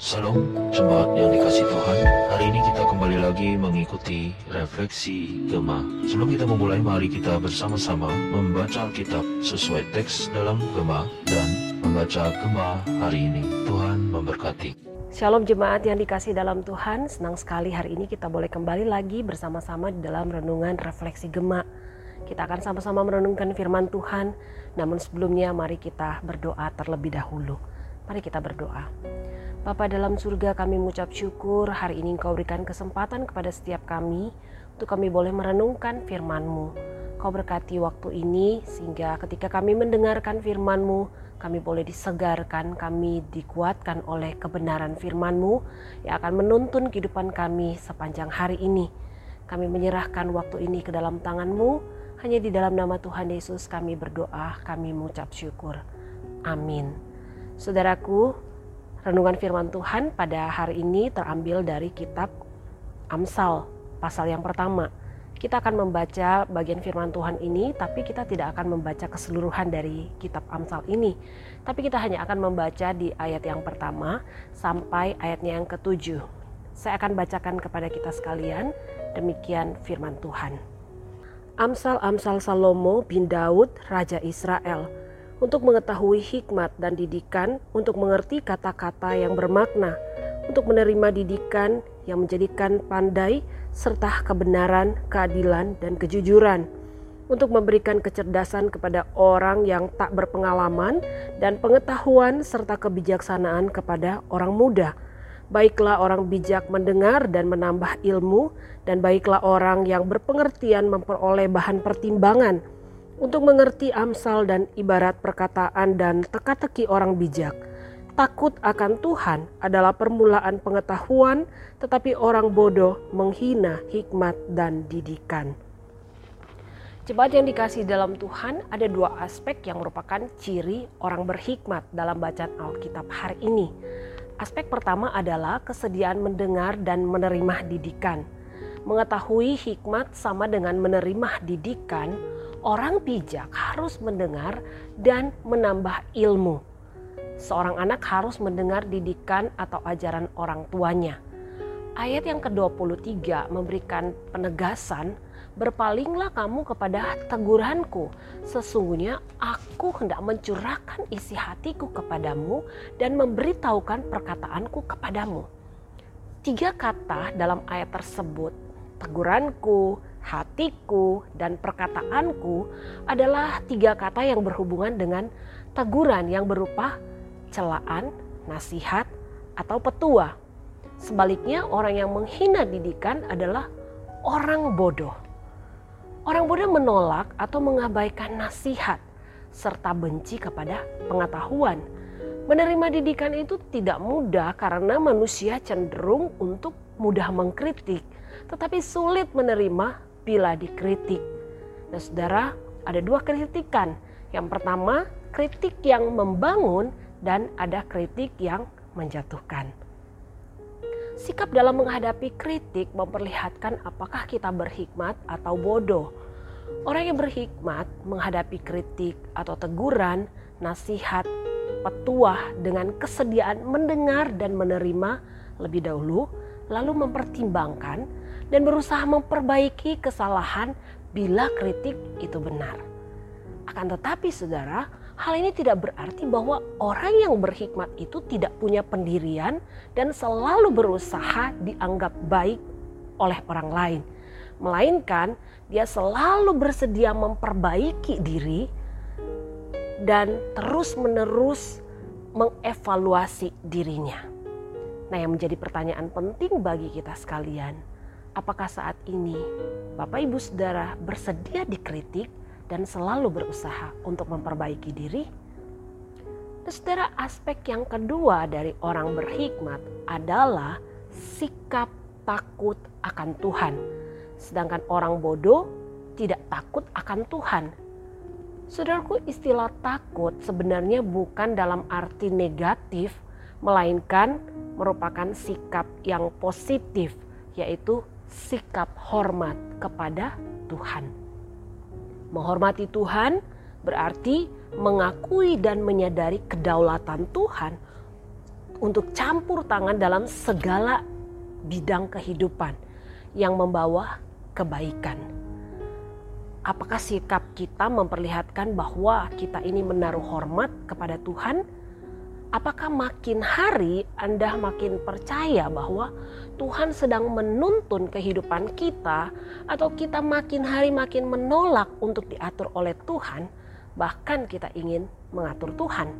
Salam jemaat yang dikasih Tuhan. Hari ini kita kembali lagi mengikuti refleksi Gema Sebelum kita memulai mari kita bersama-sama membaca Alkitab sesuai teks dalam Gema Dan membaca Gema hari ini. Tuhan memberkati. Shalom jemaat yang dikasih dalam Tuhan. Senang sekali hari ini kita boleh kembali lagi bersama-sama di dalam renungan refleksi Gema kita akan sama-sama merenungkan firman Tuhan. Namun sebelumnya mari kita berdoa terlebih dahulu Mari kita berdoa Bapa dalam surga kami mengucap syukur hari ini Engkau berikan kesempatan kepada setiap kami untuk kami boleh merenungkan firman-Mu. Kau berkati waktu ini sehingga ketika kami mendengarkan firman-Mu, kami boleh disegarkan, kami dikuatkan oleh kebenaran firman-Mu yang akan menuntun kehidupan kami sepanjang hari ini. Kami menyerahkan waktu ini ke dalam tangan-Mu, hanya di dalam nama Tuhan Yesus kami berdoa, kami mengucap syukur. Amin. Saudaraku, Renungan firman Tuhan pada hari ini terambil dari kitab Amsal pasal yang pertama. Kita akan membaca bagian firman Tuhan ini tapi kita tidak akan membaca keseluruhan dari kitab Amsal ini. Tapi kita hanya akan membaca di ayat yang pertama sampai ayatnya yang ketujuh. Saya akan bacakan kepada kita sekalian demikian firman Tuhan. Amsal-amsal Salomo bin Daud, Raja Israel untuk mengetahui hikmat dan didikan, untuk mengerti kata-kata yang bermakna, untuk menerima didikan yang menjadikan pandai, serta kebenaran, keadilan, dan kejujuran, untuk memberikan kecerdasan kepada orang yang tak berpengalaman, dan pengetahuan serta kebijaksanaan kepada orang muda. Baiklah orang bijak mendengar dan menambah ilmu, dan baiklah orang yang berpengertian memperoleh bahan pertimbangan untuk mengerti amsal dan ibarat perkataan dan teka-teki orang bijak. Takut akan Tuhan adalah permulaan pengetahuan, tetapi orang bodoh menghina hikmat dan didikan. Jemaat yang dikasih dalam Tuhan, ada dua aspek yang merupakan ciri orang berhikmat dalam bacaan Alkitab hari ini. Aspek pertama adalah kesediaan mendengar dan menerima didikan. Mengetahui hikmat sama dengan menerima didikan orang bijak harus mendengar dan menambah ilmu. Seorang anak harus mendengar didikan atau ajaran orang tuanya. Ayat yang ke-23 memberikan penegasan, berpalinglah kamu kepada teguranku. Sesungguhnya aku hendak mencurahkan isi hatiku kepadamu dan memberitahukan perkataanku kepadamu. Tiga kata dalam ayat tersebut, teguranku, hatiku, dan perkataanku adalah tiga kata yang berhubungan dengan teguran yang berupa celaan, nasihat, atau petua. Sebaliknya, orang yang menghina didikan adalah orang bodoh. Orang bodoh menolak atau mengabaikan nasihat serta benci kepada pengetahuan. Menerima didikan itu tidak mudah karena manusia cenderung untuk mudah mengkritik, tetapi sulit menerima bila dikritik. Nah saudara ada dua kritikan. Yang pertama kritik yang membangun dan ada kritik yang menjatuhkan. Sikap dalam menghadapi kritik memperlihatkan apakah kita berhikmat atau bodoh. Orang yang berhikmat menghadapi kritik atau teguran, nasihat, petuah dengan kesediaan mendengar dan menerima lebih dahulu, lalu mempertimbangkan dan berusaha memperbaiki kesalahan bila kritik itu benar. Akan tetapi saudara, hal ini tidak berarti bahwa orang yang berhikmat itu tidak punya pendirian dan selalu berusaha dianggap baik oleh orang lain. Melainkan dia selalu bersedia memperbaiki diri dan terus-menerus mengevaluasi dirinya. Nah, yang menjadi pertanyaan penting bagi kita sekalian, Apakah saat ini Bapak Ibu Saudara bersedia dikritik dan selalu berusaha untuk memperbaiki diri? Dan saudara, aspek yang kedua dari orang berhikmat adalah sikap takut akan Tuhan. Sedangkan orang bodoh tidak takut akan Tuhan. Saudaraku, istilah takut sebenarnya bukan dalam arti negatif, melainkan merupakan sikap yang positif, yaitu sikap hormat kepada Tuhan. Menghormati Tuhan berarti mengakui dan menyadari kedaulatan Tuhan untuk campur tangan dalam segala bidang kehidupan yang membawa kebaikan. Apakah sikap kita memperlihatkan bahwa kita ini menaruh hormat kepada Tuhan? Apakah makin hari Anda makin percaya bahwa Tuhan sedang menuntun kehidupan kita, atau kita makin hari makin menolak untuk diatur oleh Tuhan, bahkan kita ingin mengatur Tuhan?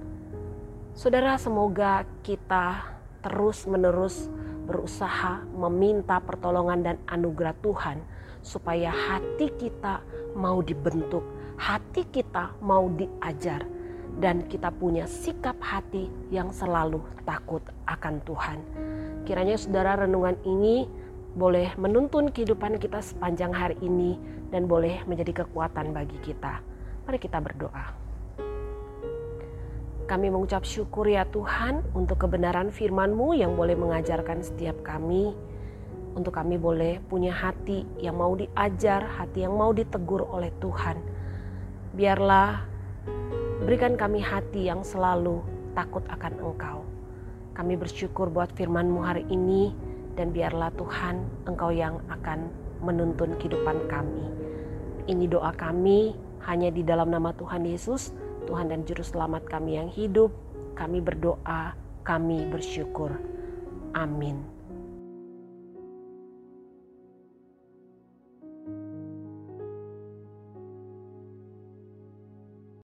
Saudara, semoga kita terus-menerus berusaha meminta pertolongan dan anugerah Tuhan supaya hati kita mau dibentuk, hati kita mau diajar, dan kita punya sikap hati yang selalu takut akan Tuhan. Kiranya saudara renungan ini boleh menuntun kehidupan kita sepanjang hari ini dan boleh menjadi kekuatan bagi kita. Mari kita berdoa. Kami mengucap syukur ya Tuhan untuk kebenaran firman-Mu yang boleh mengajarkan setiap kami. Untuk kami boleh punya hati yang mau diajar, hati yang mau ditegur oleh Tuhan. Biarlah berikan kami hati yang selalu takut akan Engkau. Kami bersyukur buat firman-Mu hari ini dan biarlah Tuhan Engkau yang akan menuntun kehidupan kami. Ini doa kami hanya di dalam nama Tuhan Yesus Tuhan dan Juru Selamat kami yang hidup. Kami berdoa, kami bersyukur. Amin.